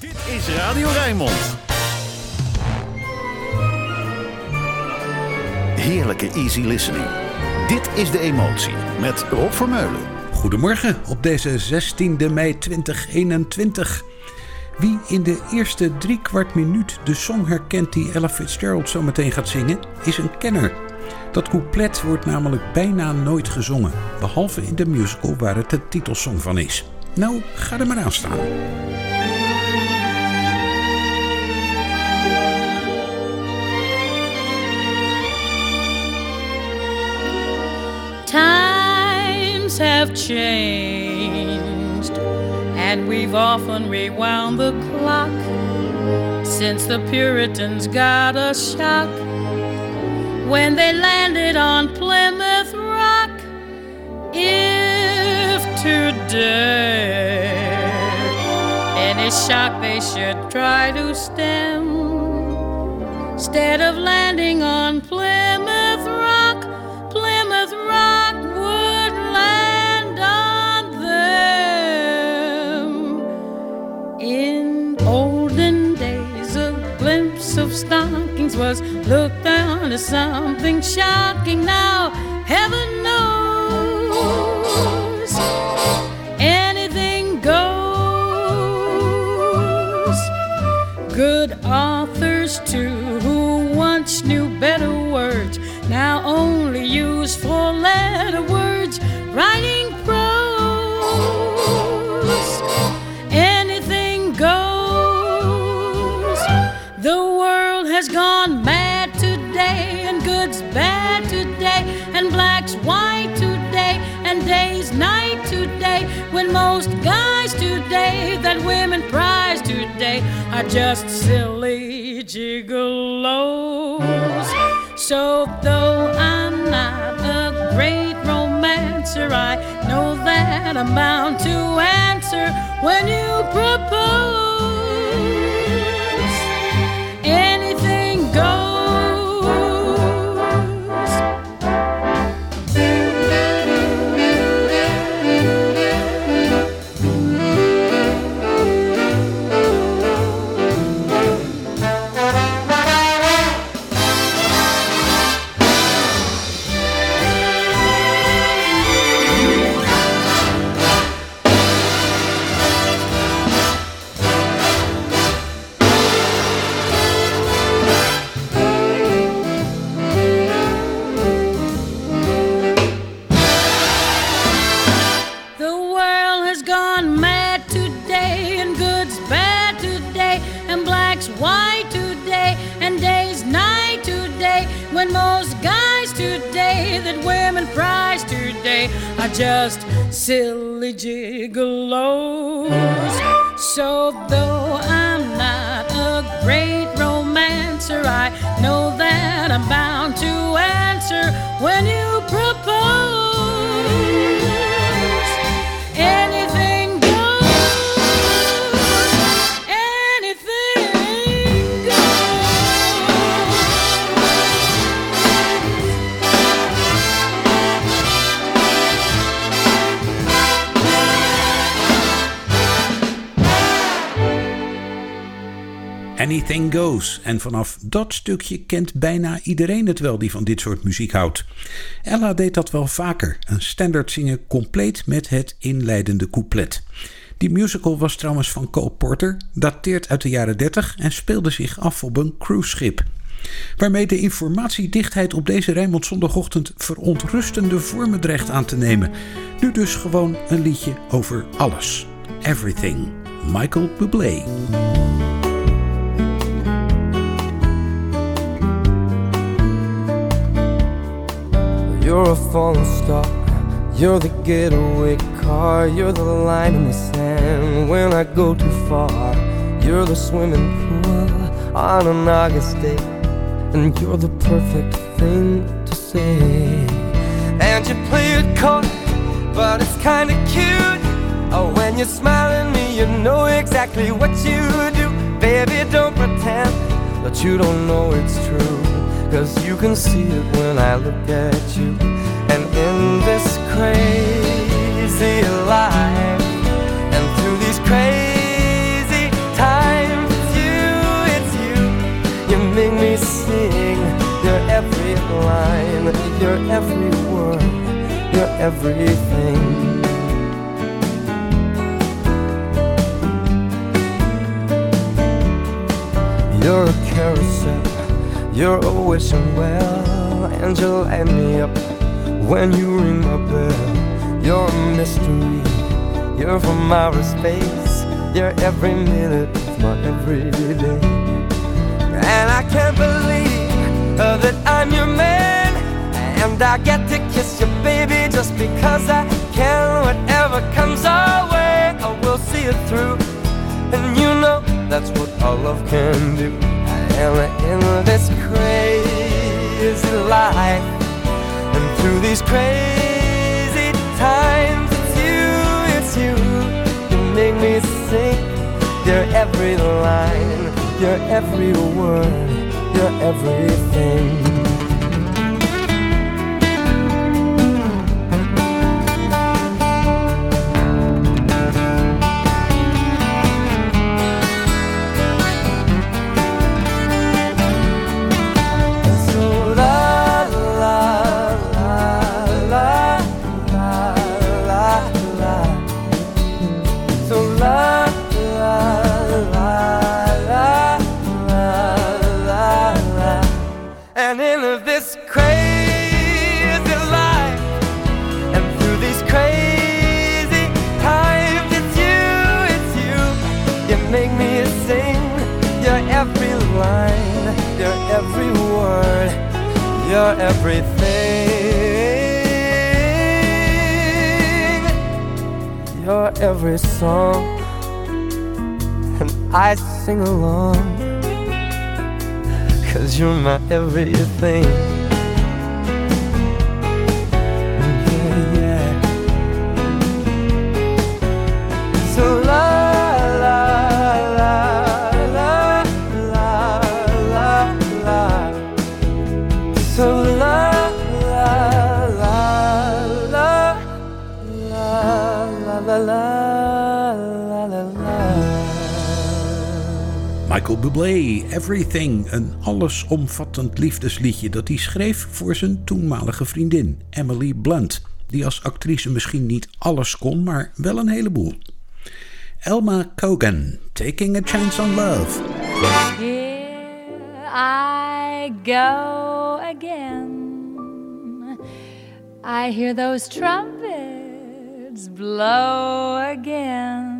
Dit is Radio Rijnmond. Heerlijke easy listening. Dit is De Emotie met Rob Vermeulen. Goedemorgen op deze 16 mei 2021. Wie in de eerste drie kwart minuut de song herkent die Ella Fitzgerald zo meteen gaat zingen, is een kenner. Dat couplet wordt namelijk bijna nooit gezongen, behalve in de musical waar het de titelsong van is. Nou, ga er maar aan staan. Have changed, and we've often rewound the clock since the Puritans got a shock when they landed on Plymouth Rock. If today any shock they should try to stem, instead of landing on Plymouth stockings was looked on as something shocking. Now, heaven knows anything goes. Good authors, too, who once knew better white today, and day's night today. When most guys today that women prize today are just silly gigolos. So though I'm not a great romancer, I know that I'm bound to answer when you propose. Today that women prize today are just silly gigolos. So though I'm not a great romancer, I know that I'm bound to answer when you propose. Anything Goes. En vanaf dat stukje kent bijna iedereen het wel die van dit soort muziek houdt. Ella deed dat wel vaker, een standaard zingen compleet met het inleidende couplet. Die musical was trouwens van Cole Porter, dateert uit de jaren 30 en speelde zich af op een cruiseschip. Waarmee de informatiedichtheid op deze Rijnmond zondagochtend verontrustende vormen dreigt aan te nemen. Nu dus gewoon een liedje over alles. Everything. Michael Bublé. You're a falling star. You're the getaway car. You're the line in the sand when I go too far. You're the swimming pool on an August day. And you're the perfect thing to say. And you play it cold, but it's kinda cute. Oh, when you smile at me, you know exactly what you do. Baby, don't pretend that you don't know it's true. Cause you can see it when I look at you. And in this crazy life And through these crazy times It's you, it's you. You make me sing. Your every line. Your every word. Your everything. You're a carousel you're a wishing well, and you light me up when you ring my bell. You're a mystery, you're from outer space, you're every minute of my everyday. And I can't believe uh, that I'm your man, and I get to kiss you, baby, just because I can. Whatever comes our way, I will see it through, and you know that's what all love can do. Am in this crazy life, and through these crazy times, it's you, it's you. You make me sing your every line, your every word, your everything. Sing along. Cause you're my everything. Bublé, Everything, een allesomvattend liefdesliedje dat hij schreef voor zijn toenmalige vriendin Emily Blunt, die als actrice misschien niet alles kon, maar wel een heleboel. Elma Cogan, Taking a Chance on Love. Here I go again. I hear those trumpets blow again.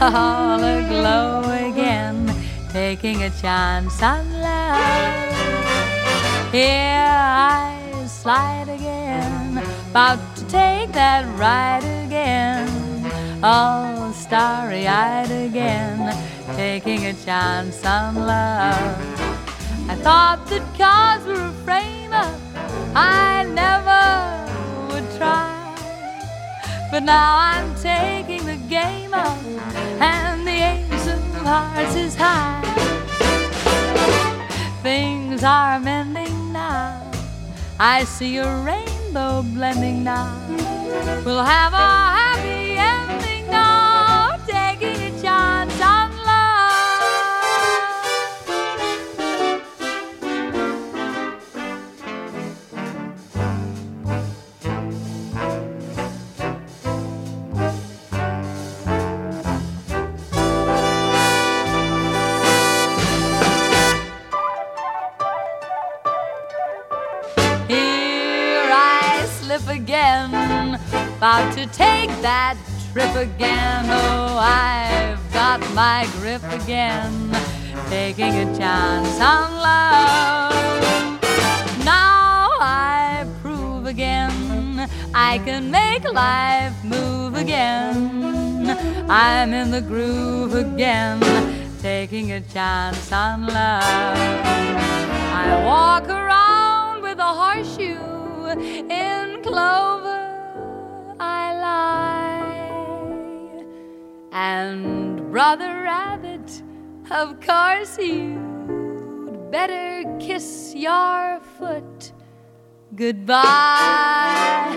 All aglow again, taking a chance on love. Here I slide again, about to take that ride again, all starry eyed again, taking a chance on love. I thought that cars were a frame up, I never would try. But now I'm taking game up, and the ace of hearts is high. Things are mending now. I see a rainbow blending now. We'll have a happy About to take that trip again. Oh, I've got my grip again. Taking a chance on love. Now I prove again I can make life move again. I'm in the groove again. Taking a chance on love. I walk around with a horseshoe in clover And Brother Rabbit, of course you'd better kiss your foot goodbye.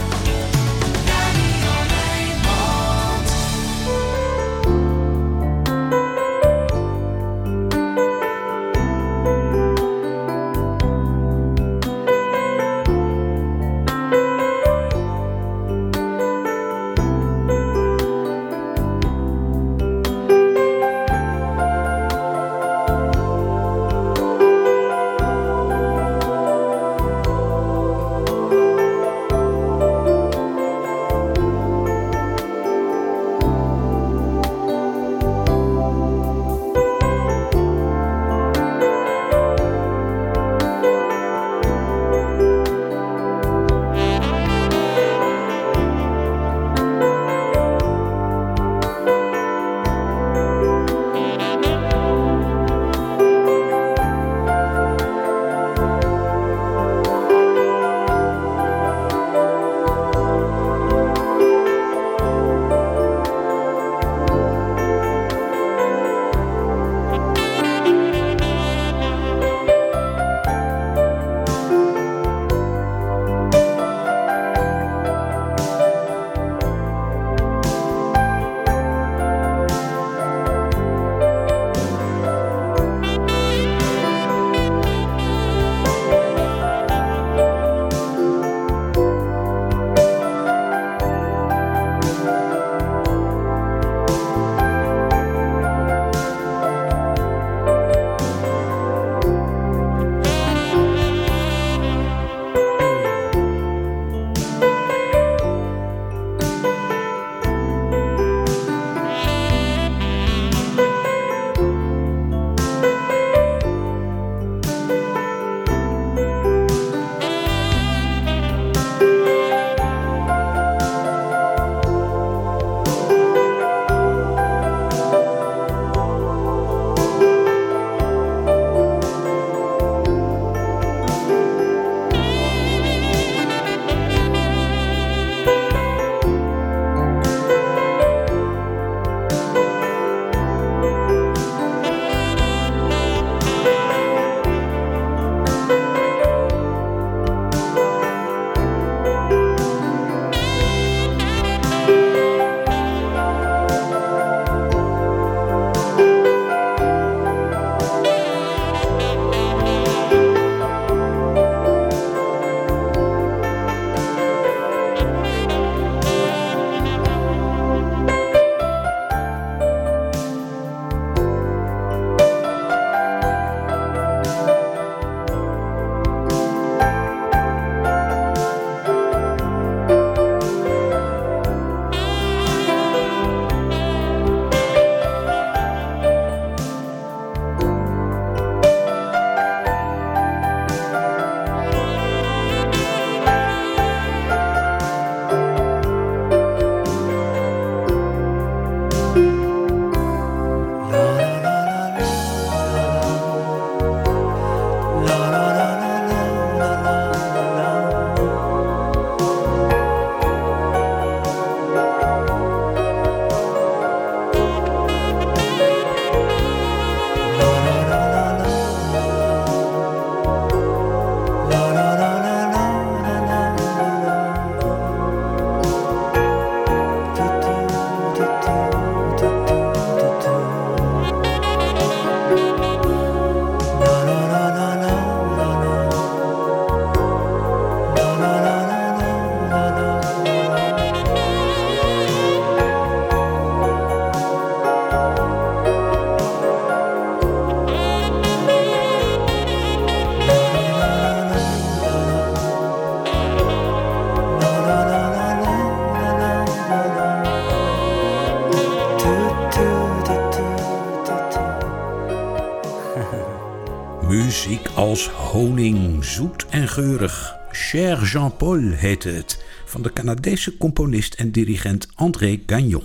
Jean-Paul heette het, van de Canadese componist en dirigent André Gagnon.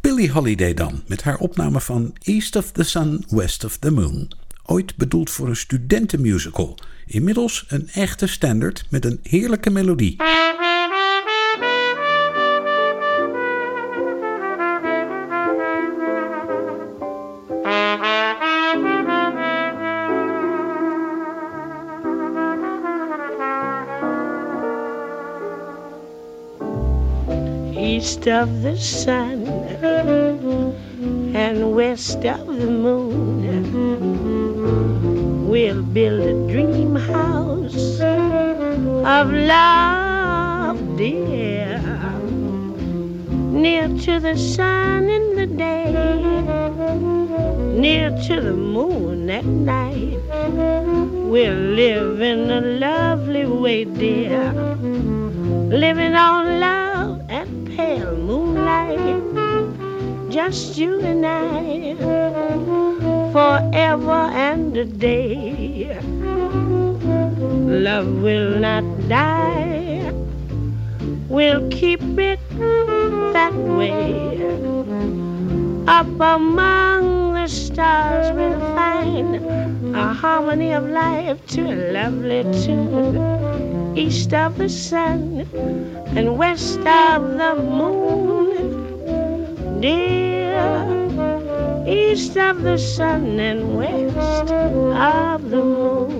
Billie Holiday dan, met haar opname van East of the Sun, West of the Moon. Ooit bedoeld voor een studentenmusical. Inmiddels een echte standaard met een heerlijke melodie. East of the sun and west of the moon. We'll build a dream house of love, dear, near to the sun in the day, near to the moon at night. We'll live in a lovely way, dear, living on love just you and I, forever and a day. Love will not die, we'll keep it that way. Up among the stars, we'll find a harmony of life to a lovely tune. East of the sun and west of the moon, dear. East of the sun and west of the moon.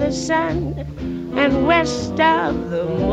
Of the sun and west of the moon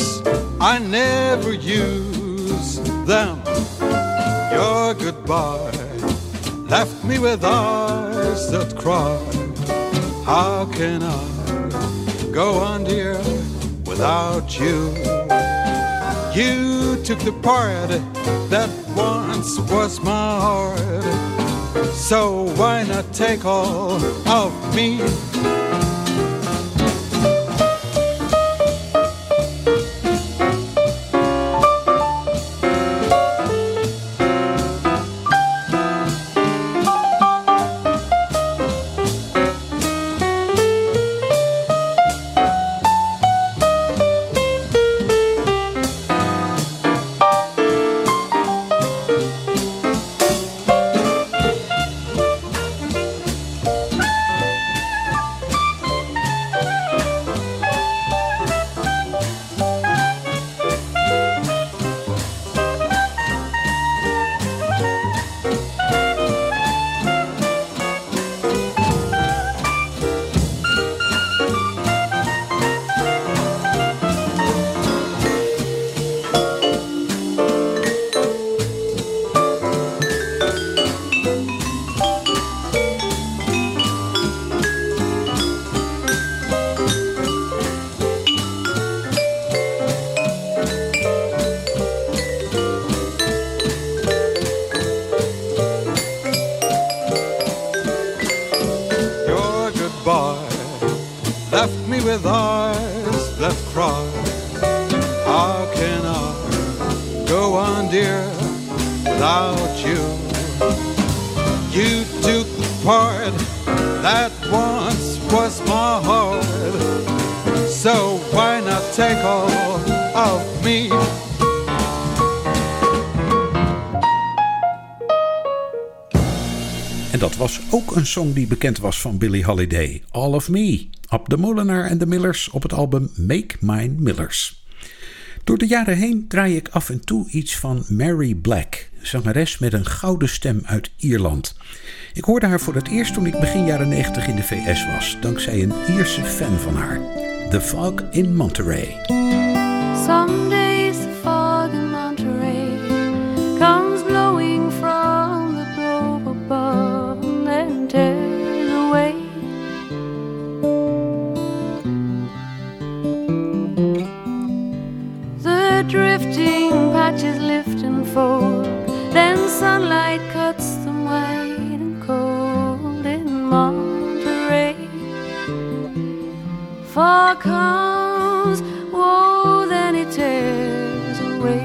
lips, I never use them. Your goodbye left me with eyes that cry. How can I go on, dear, without you? You took the part that once was my heart. So why not take all of me? Dat was ook een song die bekend was van Billie Holiday. All of Me. Ab de Molenaar en de Millers op het album Make Mine Millers. Door de jaren heen draai ik af en toe iets van Mary Black, zangeres met een gouden stem uit Ierland. Ik hoorde haar voor het eerst toen ik begin jaren 90 in de VS was, dankzij een Ierse fan van haar. The Fog in Monterey. Fog comes, oh, then it tears away.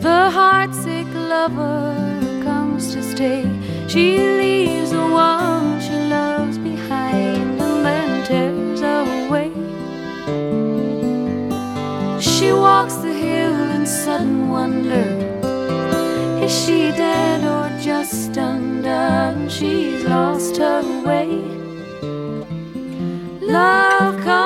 The heartsick lover comes to stay. She leaves the one she loves behind and then tears away. She walks the hill in sudden wonder. Is she dead or just undone? She's lost her way. Love comes,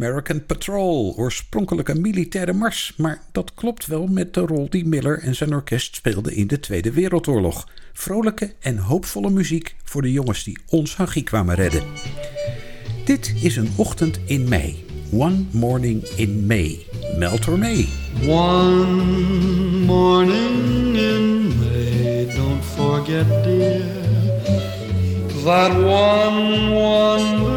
American Patrol, oorspronkelijk een militaire mars, maar dat klopt wel met de rol die Miller en zijn orkest speelden in de Tweede Wereldoorlog. Vrolijke en hoopvolle muziek voor de jongens die ons Haggie kwamen redden. Dit is een ochtend in mei. One morning in May. Mel Tormé. One morning in May, don't forget dear, that one, one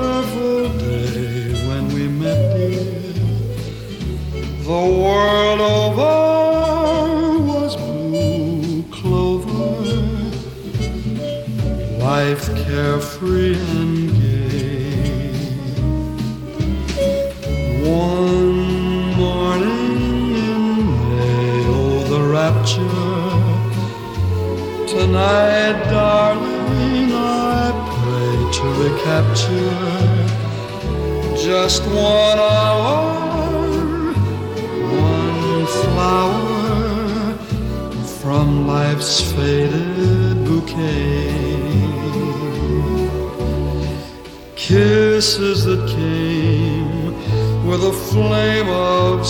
carefree and gay. One morning in May, oh the rapture. Tonight, darling, I pray to recapture just one. kisses that came with a flame of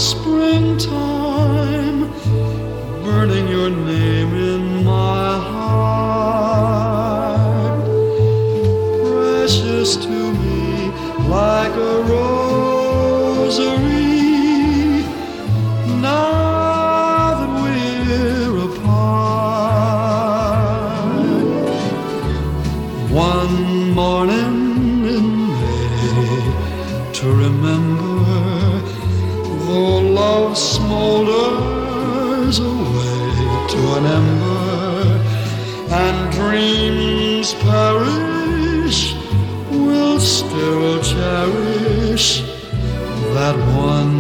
cherish, will still cherish that one.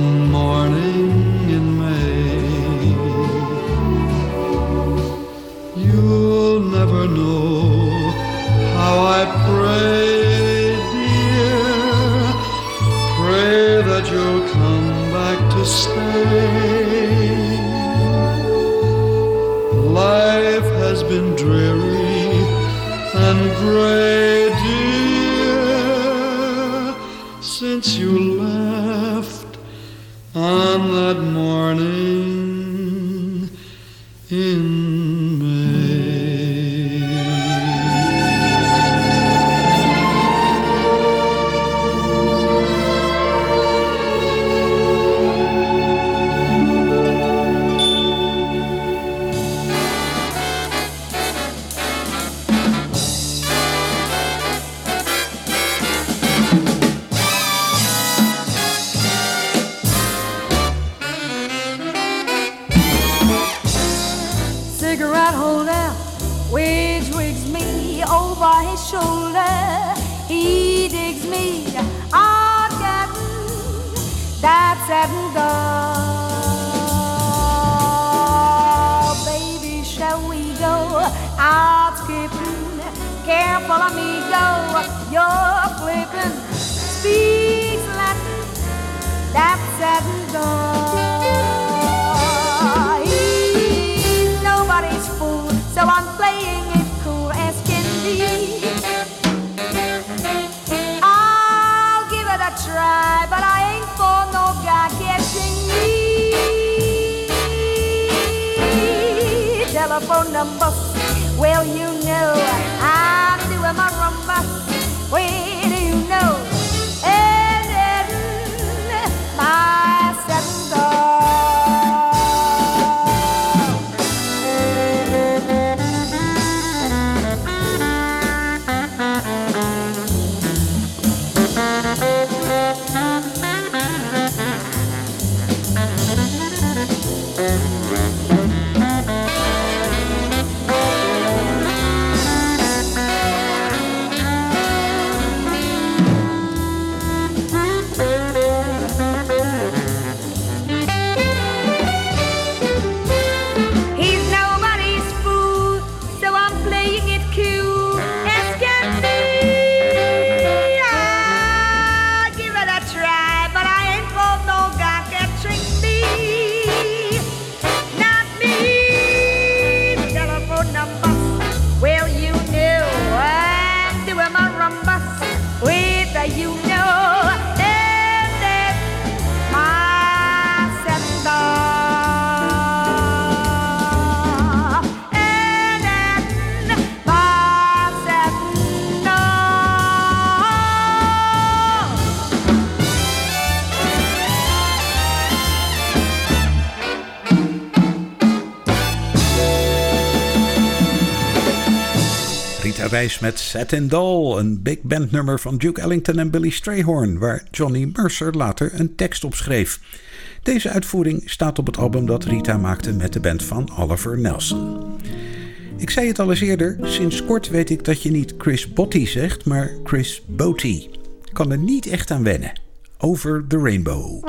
Met Satin Doll, een big band nummer van Duke Ellington en Billy Strayhorn, waar Johnny Mercer later een tekst op schreef. Deze uitvoering staat op het album dat Rita maakte met de band van Oliver Nelson. Ik zei het al eens eerder, sinds kort weet ik dat je niet Chris Botti zegt, maar Chris Botti. Kan er niet echt aan wennen. Over the Rainbow.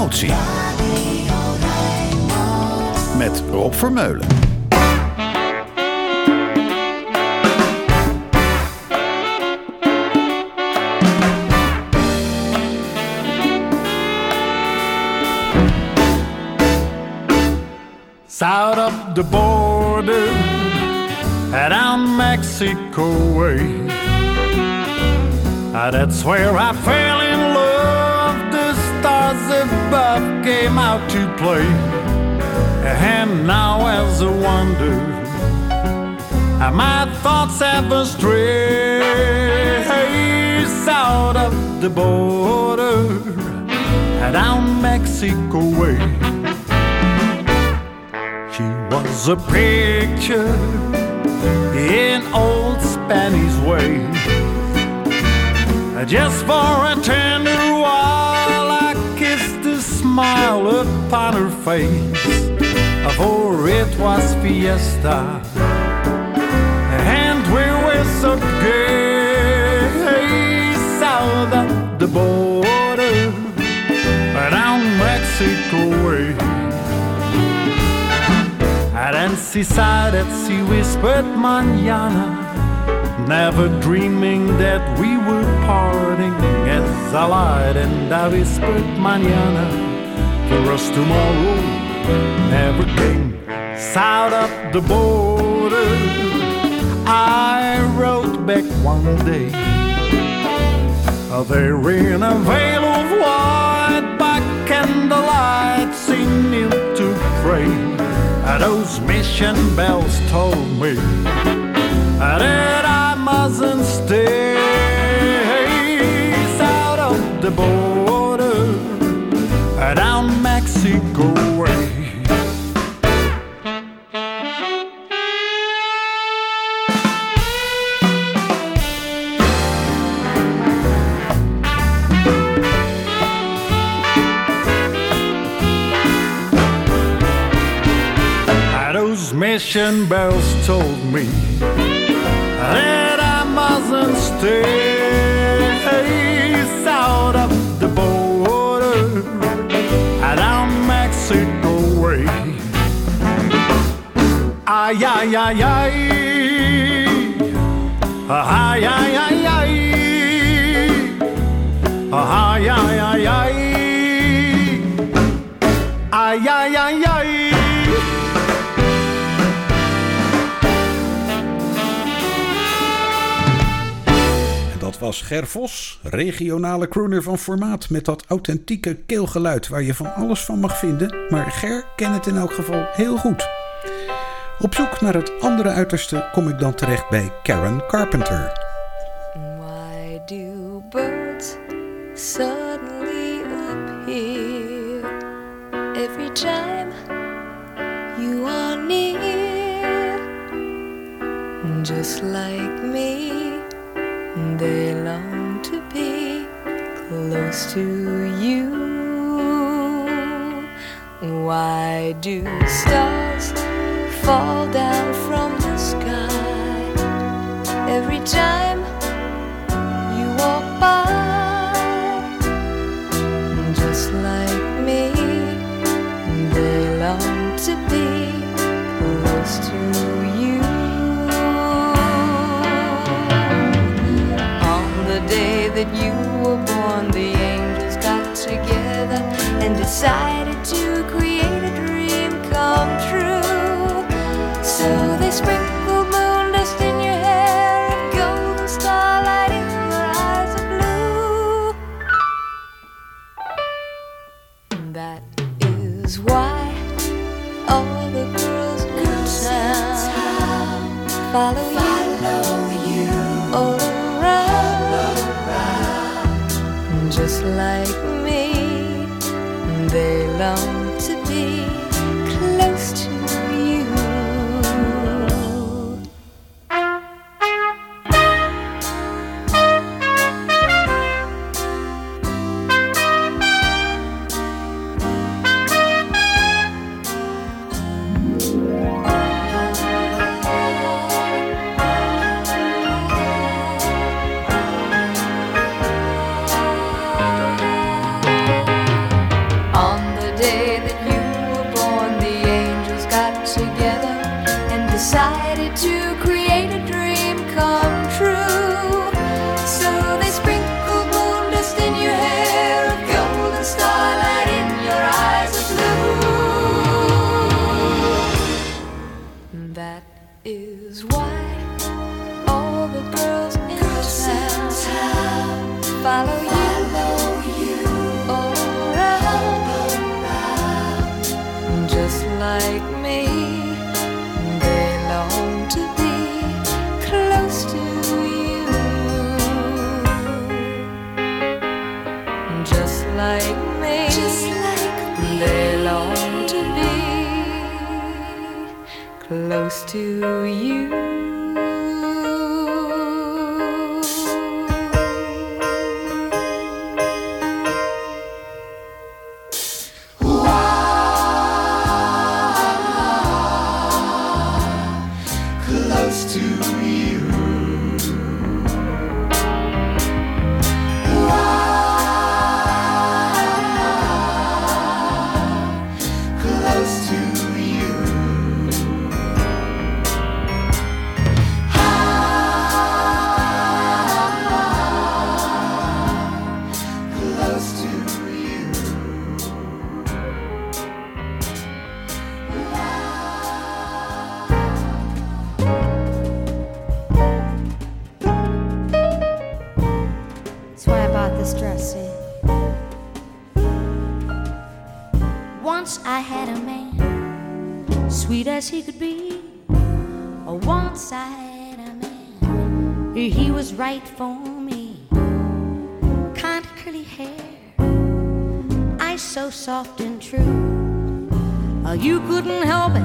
Emotie. Met Rob Vermeulen. South of the border, down Mexico way. That's where I fell came out to play. And now, as a wonder, my thoughts have astray. South of the border, down Mexico way. She was a picture in old Spanish way. Just for a tender upon her face. For it was fiesta, and we were so gay. South of the border, down Mexico way. At seaside at sea whispered manana Never dreaming that we were parting As I lied and I whispered manana For us tomorrow never came south of the border. I wrote back one day. There in a veil of white by candlelight, singing to pray. Those mission bells told me that I mustn't stay south of the border, down Mexico way. Those mission bells told me that I mustn't stay Ay, ay, ay. Ay, ay, ay, ay. Ay, ay, ay, ay. Dat was Ger Vos, regionale crooner van formaat met dat authentieke keelgeluid waar je van alles van mag vinden, maar Ger kent het in elk geval heel goed. Op zoek naar het andere uiterste kom ik dan terecht bij Karen Carpenter. Why do birds suddenly appear every time you are near? Just like me, they long to be close to you. Why do stars fall down from the sky every time? you walk by just like me they long to be close to you on the day that you were born the angels got together and decided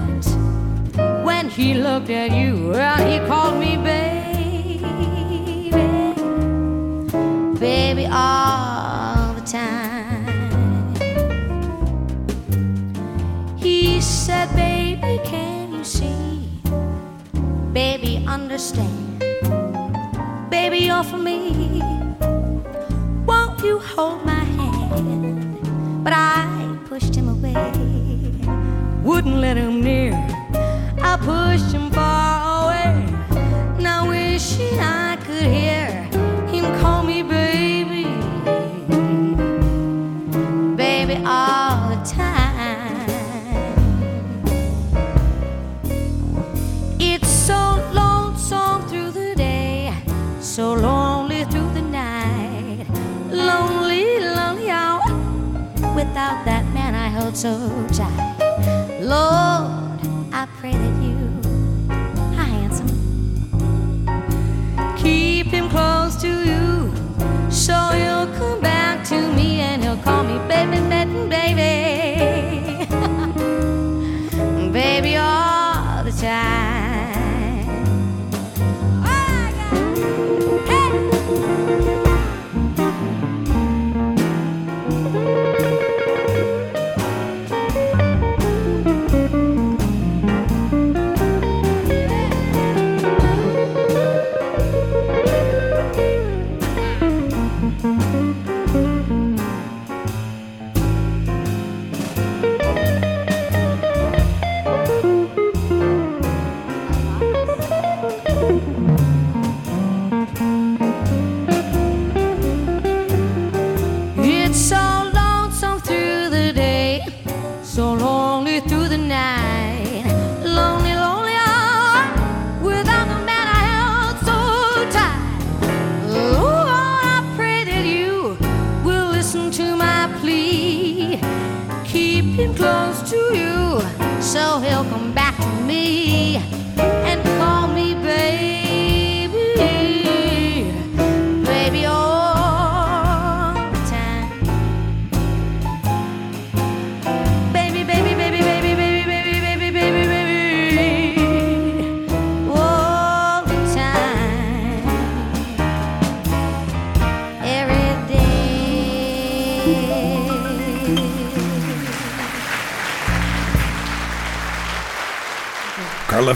it when he looked at you. Well, he called me baby, baby all the time. He said, Baby, can you see? Baby, understand. Baby, you're for me. Won't you hold my hand? But I pushed him wouldn't let him near. I pushed him far away. Now wishing I could hear him call me baby, baby all the time. It's so lonesome through the day, so lonely through the night, lonely, lonely hour without that man I held so tight. Lord, I pray that you, handsome, keep him close to you, so he'll come back to me and he'll call me baby, baby, baby,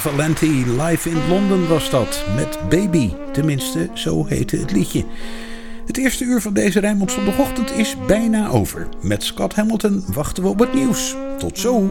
Valenti, live in Londen was dat. Met Baby, tenminste, zo heette het liedje. Het eerste uur van deze Rijnmond zondagochtend is bijna over. Met Scott Hamilton wachten we op het nieuws. Tot zo!